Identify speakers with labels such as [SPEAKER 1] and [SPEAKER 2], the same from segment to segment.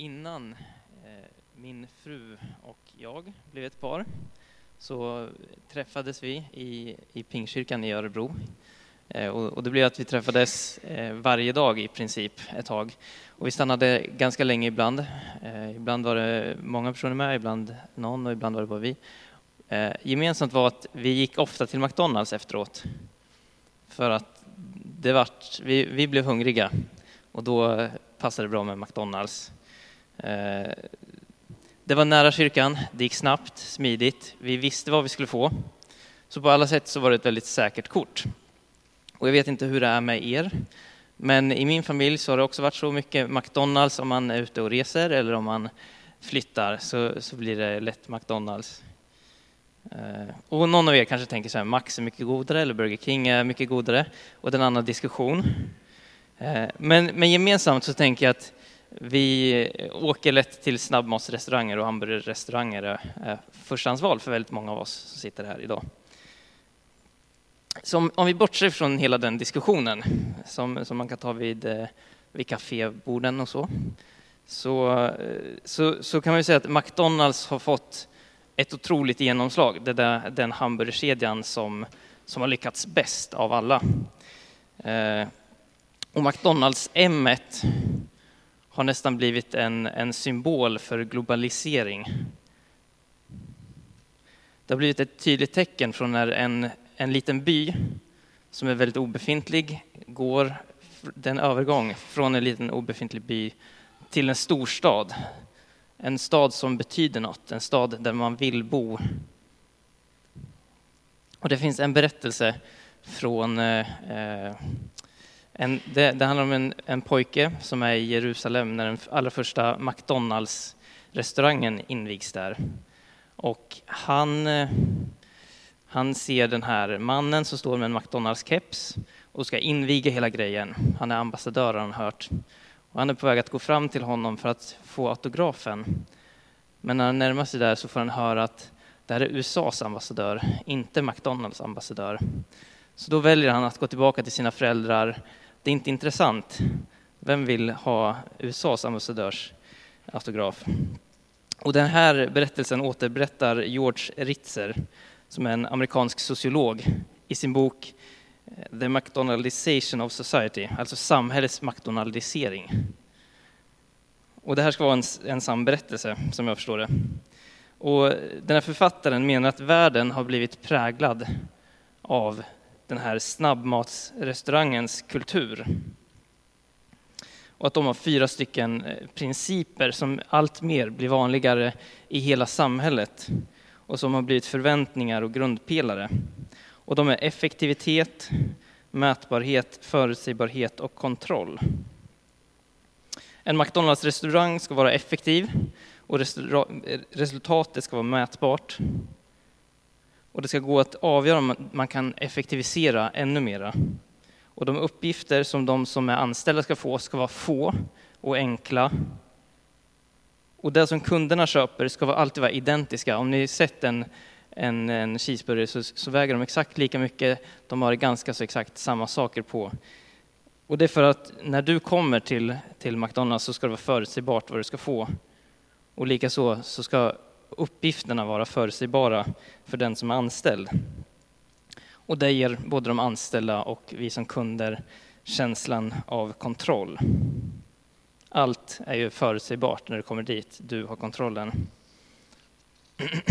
[SPEAKER 1] innan eh, min fru och jag blev ett par så träffades vi i, i Pingkyrkan i Örebro. Eh, och, och det blev att vi träffades eh, varje dag i princip ett tag. Och vi stannade ganska länge ibland. Ibland var det många personer med, ibland någon och ibland var det bara vi. Gemensamt var att vi gick ofta till McDonalds efteråt. För att det vart, vi, vi blev hungriga och då passade det bra med McDonalds. Eh, det var nära kyrkan, det gick snabbt, smidigt, vi visste vad vi skulle få. Så på alla sätt så var det ett väldigt säkert kort. Och jag vet inte hur det är med er, men i min familj så har det också varit så mycket McDonalds om man är ute och reser eller om man flyttar så, så blir det lätt McDonalds. Eh, och någon av er kanske tänker så här, Max är mycket godare eller Burger King är mycket godare och det är en annan diskussion. Eh, men, men gemensamt så tänker jag att vi åker lätt till snabbmatsrestauranger och hamburgerrestauranger är förstahandsval för väldigt många av oss som sitter här idag. Så om, vi bortser från hela den diskussionen som, som man kan ta vid, eh, vid kaféborden och så, så, eh, så, så kan man säga att McDonalds har fått ett otroligt genomslag. Det är den hamburgerkedjan som, som har lyckats bäst av alla. Eh, och McDonalds M har nästan blivit en, en symbol för globalisering. Det har blivit ett tydligt tecken från när en, en liten by som är väldigt obefintlig går den övergång från en liten obefintlig by till en storstad en stad som betyder något, en stad där man vill bo. Och det finns en berättelse från eh, eh en, det, det, handlar om en, en pojke som är i Jerusalem när den allra första McDonalds-restaurangen invigs där. Och han, eh, han ser den här mannen som står med en McDonalds-keps och ska inviga hela grejen. Han är ambassadör har han hört. Och han är på väg att gå fram till honom för att få autografen. Men när han närmar sig där så får han höra att det här är USAs ambassadör, inte McDonalds ambassadör. Så då väljer han att gå tillbaka till sina föräldrar. Det är inte intressant. Vem vill ha USAs ambassadörs autograf? Och den här berättelsen återberättar George Ritzer, som är en amerikansk sociolog, i sin bok eh, The McDonaldization of Society, alltså samhällets McDonaldisering. Och det här ska vara en, en sann berättelse, som jag förstår det. Och den här författaren menar att världen har blivit präglad av den här snabbmatsrestaurangens kultur. Och att de har fyra stycken eh, principer som allt mer blir vanligare i hela samhället och som har blivit förväntningar och grundpelare. Och de är effektivitet, mätbarhet, förutsägbarhet och kontroll. En McDonalds-restaurang ska vara effektiv och eh, resultatet ska vara mätbart. Och det ska gå att avgöra om man kan effektivisera ännu mera. Och de uppgifter som de som är anställda ska få ska vara få och enkla. Och det som kunderna köper ska alltid vara identiska. Om ni sett en en, en cheeseburgare så, så, väger de exakt lika mycket. De har ganska så exakt samma saker på. Och det är för att när du kommer till, till McDonalds så ska det vara förutsägbart vad du ska få. Och likaså så ska uppgifterna vara förutsägbara för den som är anställd. Och det ger både de anställda och vi som kunder känslan av kontroll. Allt är ju förutsägbart när du kommer dit, du har kontrollen.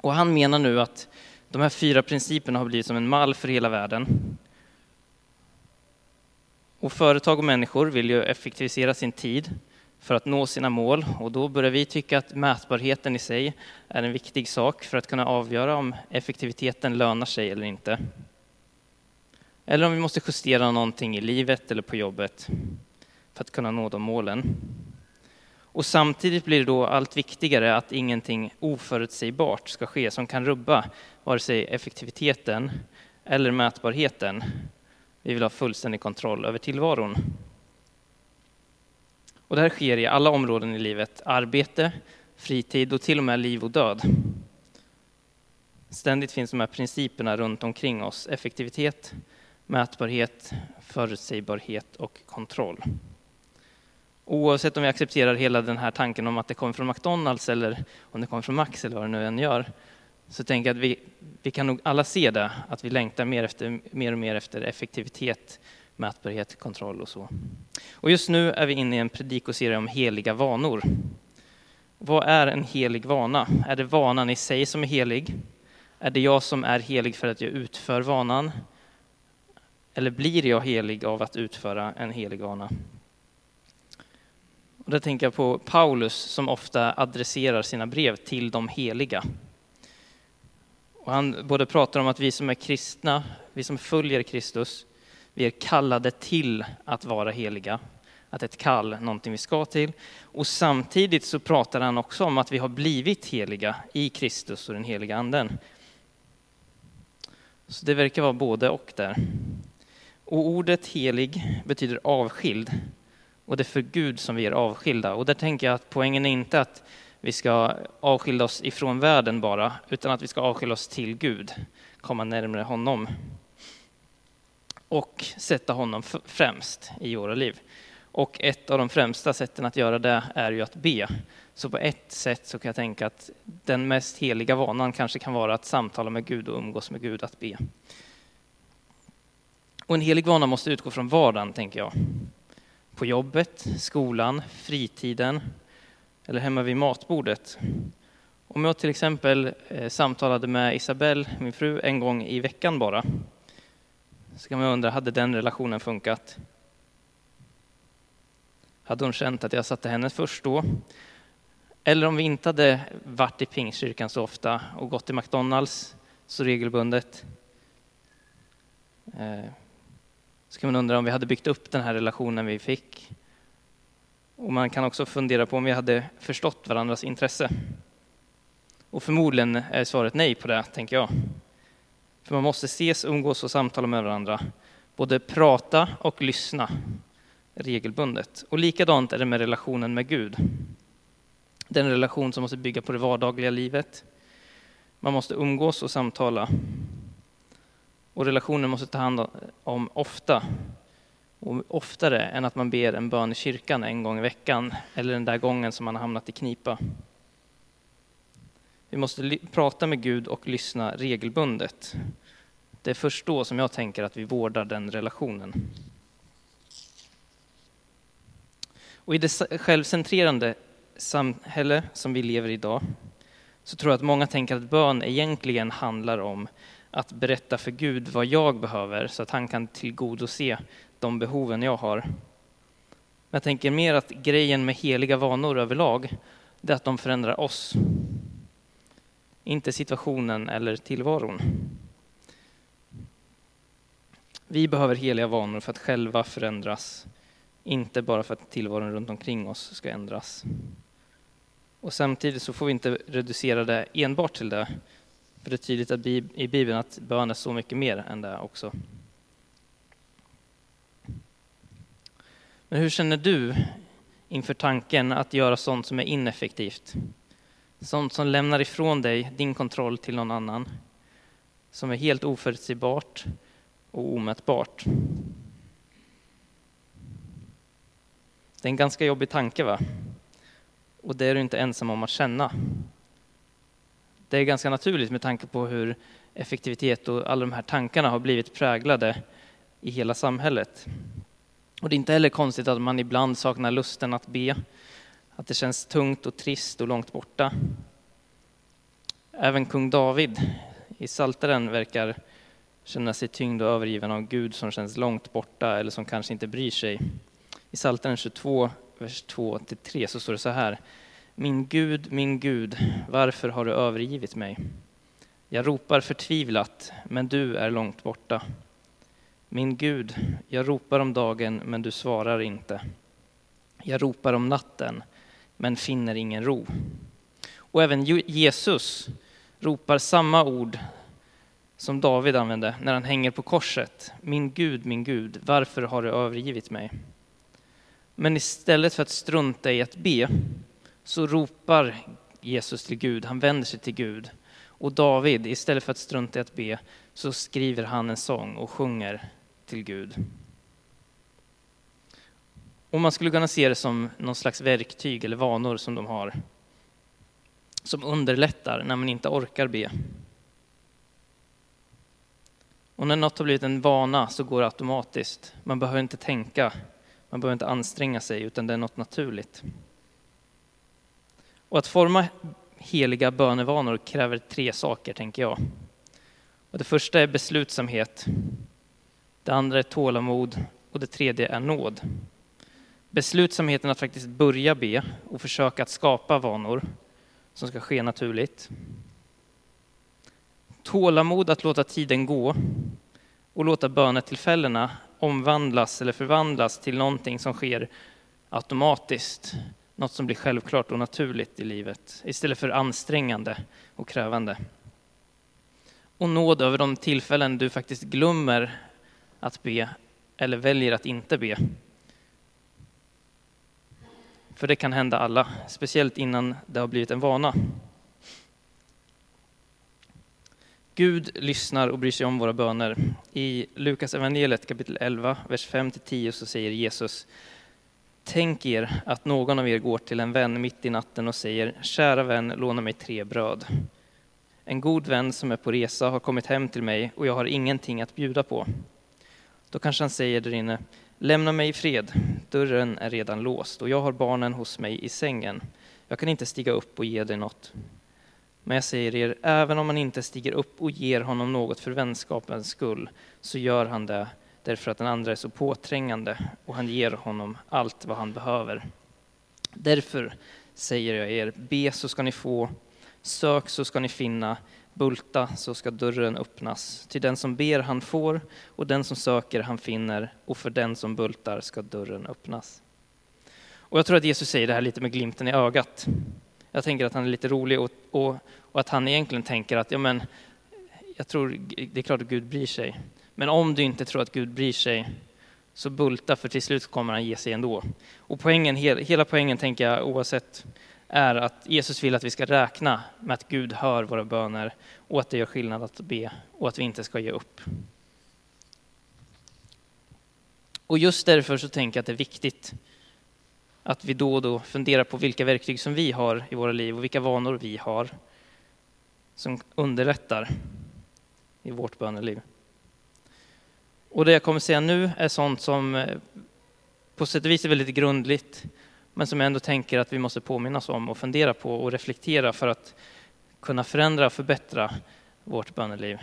[SPEAKER 1] Och han menar nu att de här fyra principerna har blivit som en mall för hela världen. Och företag och människor vill ju effektivisera sin tid för att nå sina mål och då börjar vi tycka att mätbarheten i sig är en viktig sak för att kunna avgöra om effektiviteten lönar sig eller inte. Eller om vi måste justera någonting i livet eller på jobbet för att kunna nå de målen. Och samtidigt blir det då allt viktigare att ingenting oförutsägbart ska ske som kan rubba vare sig effektiviteten eller mätbarheten. Vi vill ha fullständig kontroll över tillvaron. Och det här sker i alla områden i livet, arbete, fritid och till och med liv och död. Ständigt finns de här principerna runt omkring oss, effektivitet, mätbarhet, förutsägbarhet och kontroll. Oavsett om vi accepterar hela den här tanken om att det kommer från McDonalds eller om det kommer från Max eller vad det nu än gör, så tänker jag att vi, vi kan nog alla se det, att vi längtar mer, efter, mer och mer efter effektivitet, mätbarhet, kontroll och så. Och just nu är vi inne i en predikoserie om heliga vanor. Vad är en helig vana? Är det vanan i sig som är helig? Är det jag som är helig för att jag utför vanan? Eller blir jag helig av att utföra en helig vana? Och där tänker jag på Paulus som ofta adresserar sina brev till de heliga. Och han både pratar om att vi som är kristna, vi som följer Kristus, vi är kallade till att vara heliga. Att ett kall, någonting vi ska till. Och samtidigt så pratar han också om att vi har blivit heliga i Kristus och den heliga anden. Så det verkar vara både och där. Och ordet helig betyder avskild. Och det är för Gud som vi är avskilda. Och där tänker jag att poängen är inte att vi ska avskilja oss ifrån världen bara, utan att vi ska avskilja oss till Gud, komma närmare honom. Och sätta honom främst i våra liv. Och ett av de främsta sätten att göra det är ju att be. Så på ett sätt så kan jag tänka att den mest heliga vanan kanske kan vara att samtala med Gud och umgås med Gud, att be. Och en helig vana måste utgå från vardagen, tänker jag. På jobbet, skolan, fritiden eller hemma vid matbordet. Om jag till exempel eh, samtalade med Isabelle, min fru, en gång i veckan bara, så kan man undra, hade den relationen funkat? Hade hon känt att jag satte henne först då? Eller om vi inte hade varit i Pingstkyrkan så ofta och gått till McDonalds så regelbundet, eh, så kan man undra om vi hade byggt upp den här relationen vi fick. Och man kan också fundera på om vi hade förstått varandras intresse. Och förmodligen är svaret nej på det, tänker jag. För man måste ses, umgås och samtala med varandra. Både prata och lyssna regelbundet. Och likadant är det med relationen med Gud. Den relation som måste bygga på det vardagliga livet. Man måste umgås och samtala. Och relationen måste ta hand om ofta. Och oftare än att man ber en bön i kyrkan en gång i veckan eller den där gången som man har hamnat i knipa. Vi måste prata med Gud och lyssna regelbundet. Det är först då som jag tänker att vi vårdar den relationen. Och i det självcentrerande samhälle som vi lever i idag så tror jag att många tänker att bön egentligen handlar om att berätta för Gud vad jag behöver så att han kan tillgodose de behoven jag har. Men jag tänker mer att grejen med heliga vanor överlag, det är att de förändrar oss. Inte situationen eller tillvaron. Vi behöver heliga vanor för att själva förändras, inte bara för att tillvaron runt omkring oss ska ändras. Och samtidigt så får vi inte reducera det enbart till det, för det är tydligt att i Bibeln att bön är så mycket mer än det också. Men hur känner du inför tanken att göra sånt som är ineffektivt? Sånt som lämnar ifrån dig din kontroll till någon annan. Som är helt oförutsägbart och omätbart. Det är en ganska jobbig tanke va? Och det är du inte ensam om att känna. Det är ganska naturligt med tanke på hur effektivitet och alla de här tankarna har blivit präglade i hela samhället. Och det är inte heller konstigt att man ibland saknar lusten att be, att det känns tungt och trist och långt borta. Även kung David i Saltaren verkar känna sig tyngd och övergiven av Gud som känns långt borta eller som kanske inte bryr sig. I Saltaren 22, vers 2-3 så står det så här. Min Gud, min Gud, varför har du övergivit mig? Jag ropar förtvivlat, men du är långt borta. Min Gud, jag ropar om dagen, men du svarar inte. Jag ropar om natten, men finner ingen ro. Och även Jesus ropar samma ord som David använde när han hänger på korset. Min Gud, min Gud, varför har du övergivit mig? Men istället för att strunta i att be så ropar Jesus till Gud, han vänder sig till Gud. Och David, istället för att strunta i att be, så skriver han en sång och sjunger till Gud. Och man skulle kunna se det som någon slags verktyg eller vanor som de har. Som underlättar när man inte orkar be. Och när något har blivit en vana så går det automatiskt. Man behöver inte tänka, man behöver inte anstränga sig, utan det är något naturligt. Och att forma heliga bönevanor kräver tre saker, tänker jag. Och det första är beslutsamhet. Det andra är tålamod och det tredje är nåd. Beslutsamheten att faktiskt börja be och försöka att skapa vanor som ska ske naturligt. Tålamod att låta tiden gå och låta bönetillfällena omvandlas eller förvandlas till någonting som sker automatiskt, något som blir självklart och naturligt i livet istället för ansträngande och krävande. Och nåd över de tillfällen du faktiskt glömmer att be eller väljer att inte be. För det kan hända alla, speciellt innan det har blivit en vana. Gud lyssnar och bryr sig om våra böner. I Lukas evangeliet kapitel 11, vers 5-10 så säger Jesus Tänk er att någon av er går till en vän mitt i natten och säger Kära vän, låna mig tre bröd. En god vän som är på resa har kommit hem till mig och jag har ingenting att bjuda på. Då kanske han säger där inne Lämna mig i fred, dörren är redan låst och jag har barnen hos mig i sängen. Jag kan inte stiga upp och ge dig något. Men jag säger er, även om man inte stiger upp och ger honom något för vänskapens skull, så gör han det därför att den andra är så påträngande och han ger honom allt vad han behöver. Därför säger jag er, be så ska ni få, sök så ska ni finna, bulta så ska dörren öppnas. Till den som ber han får, och den som söker han finner, och för den som bultar ska dörren öppnas. Och jag tror att Jesus säger det här lite med glimten i ögat. Jag tänker att han är lite rolig och, och, och, att han egentligen tänker att ja, men, jag tror det är klart att Gud bryr sig. Men om du inte tror att Gud bryr sig, så bulta för till slut kommer han ge sig ändå. Och poängen, hela poängen tänker jag oavsett är att Jesus vill att vi ska räkna med att Gud hör våra böner och att det gör skillnad att be och att vi inte ska ge upp. Och just därför så tänker jag att det är viktigt att vi då och då funderar på vilka verktyg som vi har i våra liv och vilka vanor vi har som underlättar i vårt böneliv. Och det jag kommer säga nu är sånt som eh, på sätt och vis är väldigt grundligt, men som jag ändå tänker att vi måste påminnas om och fundera på och reflektera för att kunna förändra och förbättra vårt böneliv.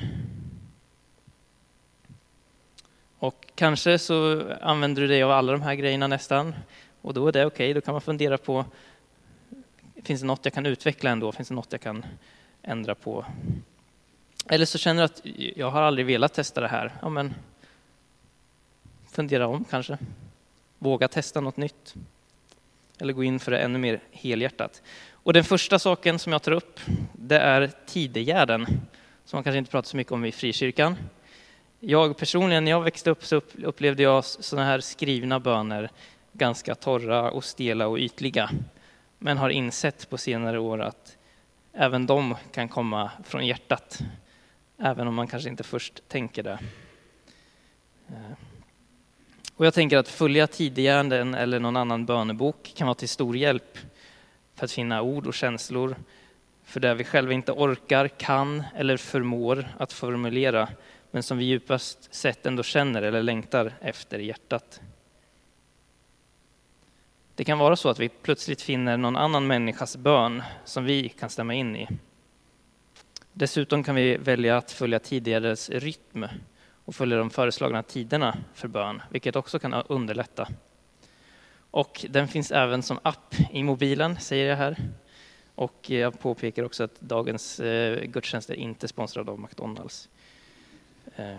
[SPEAKER 1] Och kanske så använder du dig av alla de här grejerna nästan, och då är det okej, okay. då kan man fundera på, finns det något jag kan utveckla ändå? Finns det något jag kan ändra på? Eller så känner du att jag har aldrig velat testa det här. Ja, men fundera om kanske. Våga testa något nytt. Eller gå in för det ännu mer helhjärtat. Och den första saken som jag tar upp, det är tidegärden, som man kanske inte pratar så mycket om i frikyrkan. Jag personligen, när jag växte upp så upplevde jag sådana här skrivna böner ganska torra och stela och ytliga. Men har insett på senare år att även de kan komma från hjärtat. Även om man kanske inte först tänker det. Eh, och jag tänker att följa Tidegärden eller någon annan bönebok kan vara till stor hjälp för att finna ord och känslor för det vi själva inte orkar, kan eller förmår att formulera men som vi djupast sett ändå känner eller längtar efter i hjärtat. Det kan vara så att vi plötsligt finner någon annan människas bön som vi kan stämma in i. Dessutom kan vi välja att följa tidigares rytm och följer de föreslagna tiderna för bön, vilket också kan underlätta. Och den finns även som app i mobilen, säger jag här. Och jag påpekar också att dagens eh, gudstjänst är inte sponsrad av McDonalds. Eh,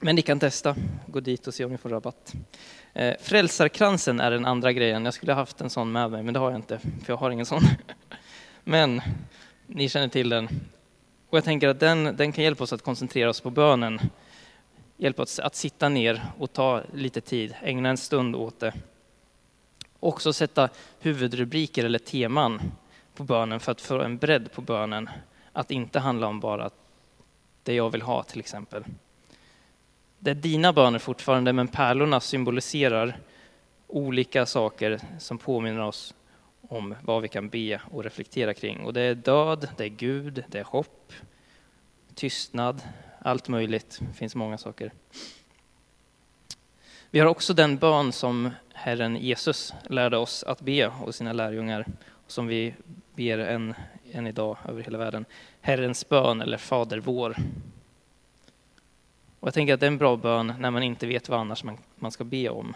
[SPEAKER 1] men ni kan testa, gå dit och se om ni får rabatt. Eh, frälsarkransen är den andra grejen. Jag skulle ha haft en sån med mig, men det har jag inte, för jag har ingen sån. Men ni känner till den. Och jag tänker att den, den kan hjälpa oss att koncentrera oss på bönen. Hjälpa oss att sitta ner och ta lite tid, ägna en stund åt det. Också sätta huvudrubriker eller teman på bönen för att få en bredd på bönen. Att inte handla om bara det jag vill ha till exempel. Det är dina böner fortfarande, men pärlorna symboliserar olika saker som påminner oss om vad vi kan be och reflektera kring. Och det är död, det är Gud, det är hopp, tystnad, allt möjligt. Det finns många saker. Vi har också den bön som Herren Jesus lärde oss att be och sina lärjungar, som vi ber än, än idag över hela världen. Herrens bön eller Fader vår. Och jag tänker att det är en bra bön när man inte vet vad annars man, man ska be om.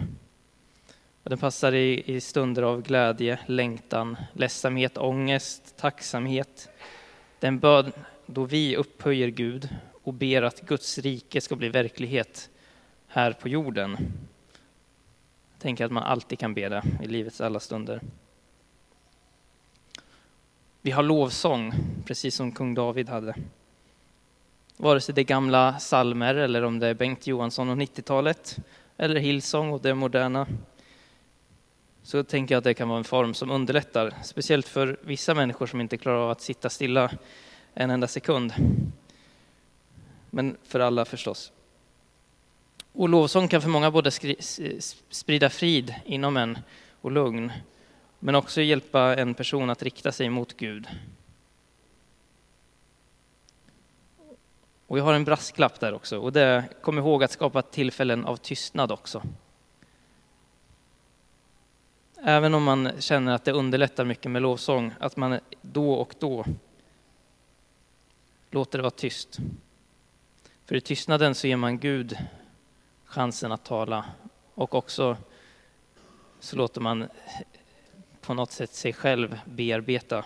[SPEAKER 1] Och den passar i, i stunder av glädje, längtan, ledsamhet, ångest, tacksamhet. Den bön då vi upphöjer Gud och ber att Guds rike ska bli verklighet här på jorden. Jag tänker att man alltid kan be det i livets alla stunder. Vi har lovsång, precis som kung David hade. Vare sig det är gamla salmer eller om det är Bengt Johansson och 90-talet eller Hillsong och det moderna så tänker jag att det kan vara en form som underlättar, speciellt för vissa människor som inte klarar av att sitta stilla en enda sekund. Men för alla förstås. Och lovsång kan för många både sprida frid inom en och lugn, men också hjälpa en person att rikta sig mot Gud. Och jag har en brasklapp där också, och det är kom ihåg att skapa tillfällen av tystnad också. Även om man känner att det underlättar mycket med lovsång, att man då och då låter det vara tyst. För i tystnaden så ger man Gud chansen att tala och också så låter man på något sätt sig själv bearbeta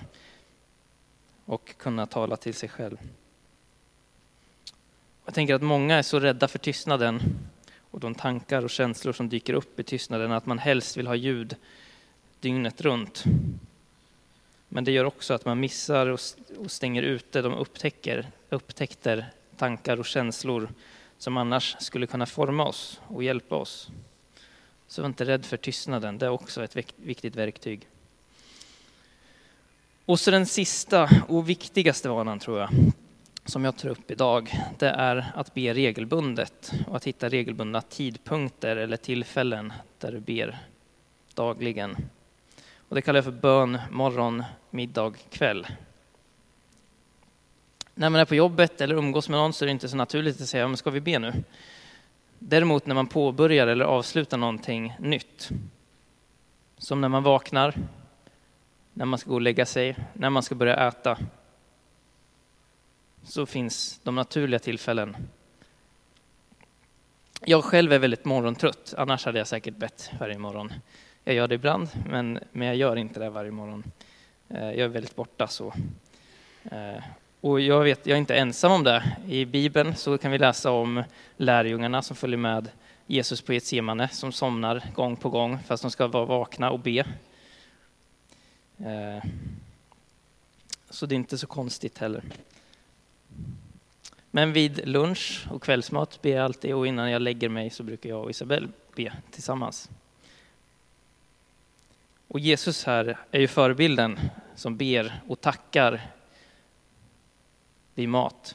[SPEAKER 1] och kunna tala till sig själv. Jag tänker att många är så rädda för tystnaden och de tankar och känslor som dyker upp i tystnaden att man helst vill ha ljud dygnet runt. Men det gör också att man missar och stänger ute de upptäcker, upptäckter, tankar och känslor som annars skulle kunna forma oss och hjälpa oss. Så var inte rädd för tystnaden, det är också ett viktigt verktyg. Och så den sista och viktigaste vanan tror jag, som jag tar upp idag, det är att be regelbundet och att hitta regelbundna tidpunkter eller tillfällen där du ber dagligen. Och det kallar jag för bön morgon, middag, kväll. När man är på jobbet eller umgås med någon så är det inte så naturligt att säga, men ska vi be nu? Däremot när man påbörjar eller avslutar någonting nytt, som när man vaknar, när man ska gå och lägga sig, när man ska börja äta, så finns de naturliga tillfällen. Jag själv är väldigt morgontrött, annars hade jag säkert bett varje morgon. Jag gör det ibland, men, men jag gör inte det varje morgon. Eh, jag är väldigt borta så. Eh, och jag, vet, jag är inte ensam om det. I Bibeln så kan vi läsa om lärjungarna som följer med Jesus på Getsemane som somnar gång på gång fast de ska vara vakna och be. Eh, så det är inte så konstigt heller. Men vid lunch och kvällsmat ber jag alltid och innan jag lägger mig så brukar jag och Isabelle be tillsammans. Och Jesus här är ju förebilden som ber och tackar vid mat.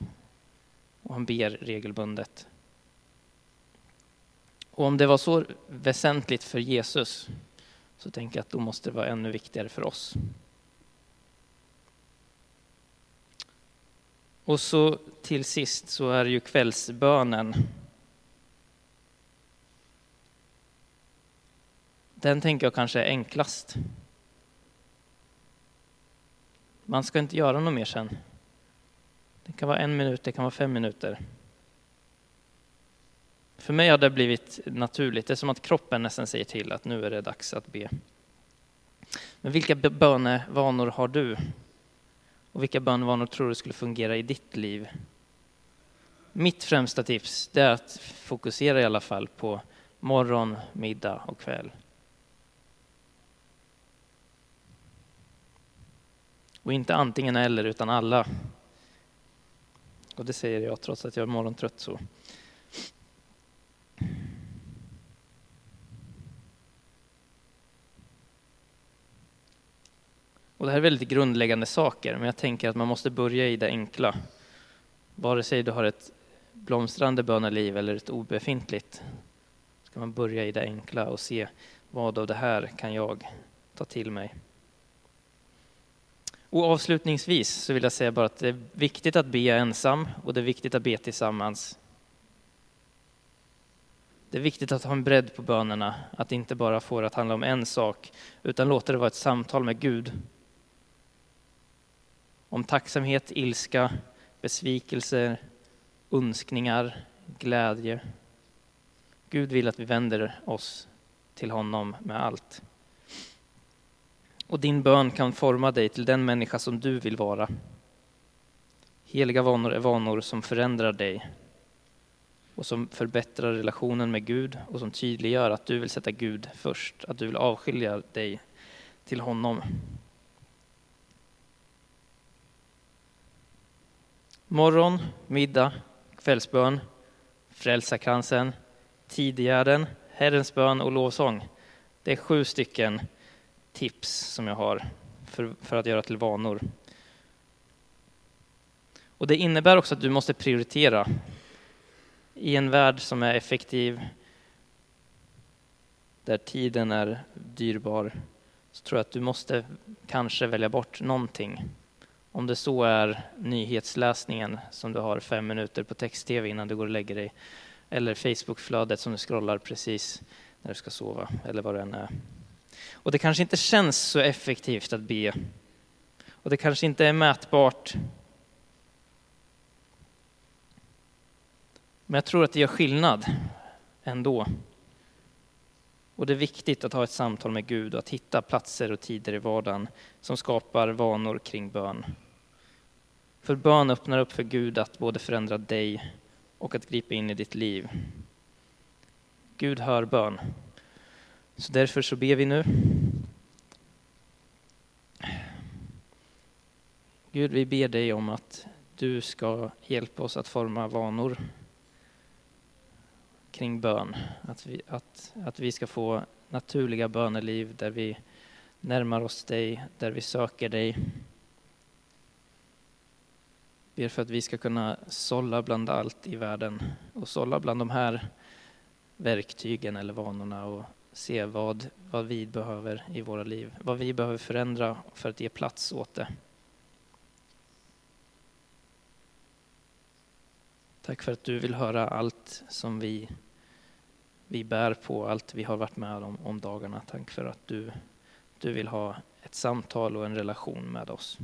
[SPEAKER 1] Och han ber regelbundet. Och om det var så väsentligt för Jesus så tänker jag att då måste det vara ännu viktigare för oss. Och så till sist så är det ju kvällsbönen Den tänker jag kanske är enklast. Man ska inte göra något mer sen. Det kan vara en minut, det kan vara fem minuter. För mig har det blivit naturligt. Det är som att kroppen nästan säger till att nu är det dags att be. Men vilka bönevanor har du? Och vilka bönevanor tror du skulle fungera i ditt liv? Mitt främsta tips är att fokusera i alla fall på morgon, middag och kväll. Och inte antingen eller, utan alla. Och det säger jag trots att jag är morgontrött så. Och det här är väldigt grundläggande saker, men jag tänker att man måste börja i det enkla. Vare sig du har ett blomstrande böneliv eller ett obefintligt, ska man börja i det enkla och se vad av det här kan jag ta till mig? Och avslutningsvis så vill jag säga bara att det är viktigt att be ensam och det är viktigt att be tillsammans. Det är viktigt att ha en bredd på bönerna, att inte bara få det att handla om en sak, utan låta det vara ett samtal med Gud. Om tacksamhet, ilska, besvikelser, önskningar, glädje. Gud vill att vi vänder oss till honom med allt. Och din bön kan forma dig till den människa som du vill vara. Heliga vanor är vanor som förändrar dig och som förbättrar relationen med Gud och som tydliggör att du vill sätta Gud först, att du vill avskilja dig till honom. Morgon, middag, kvällsbön, frälsarkransen, tidigärden, Herrens bön och lovsång. Det är sju stycken tips som jag har för, för att göra till vanor. Och det innebär också att du måste prioritera. I en värld som är effektiv, där tiden är dyrbar, så tror jag att du måste kanske välja bort någonting. Om det så är nyhetsläsningen som du har fem minuter på text-tv innan du går och lägger dig, eller Facebookflödet som du scrollar precis när du ska sova, eller vad det än är. Och det kanske inte känns så effektivt att be. Och det kanske inte är mätbart. Men jag tror att det gör skillnad ändå. Och det är viktigt att ha ett samtal med Gud och att hitta platser och tider i vardagen som skapar vanor kring bön. För bön öppnar upp för Gud att både förändra dig och att gripa in i ditt liv. Gud hör bön. Så därför så ber vi nu. Gud, vi ber dig om att du ska hjälpa oss att forma vanor kring bön. Att vi, att, att vi ska få naturliga böneliv där vi närmar oss dig, där vi söker dig. Ber för att vi ska kunna sålla bland allt i världen och sålla bland de här verktygen eller vanorna och se vad, vad vi behöver i våra liv, vad vi behöver förändra för att ge plats åt det. Tack för att du vill höra allt som vi, vi bär på, allt vi har varit med om, om dagarna. Tack för att du, du vill ha ett samtal och en relation med oss.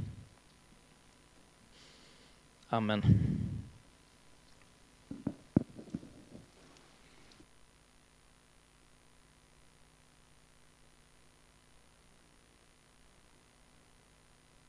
[SPEAKER 1] Amen.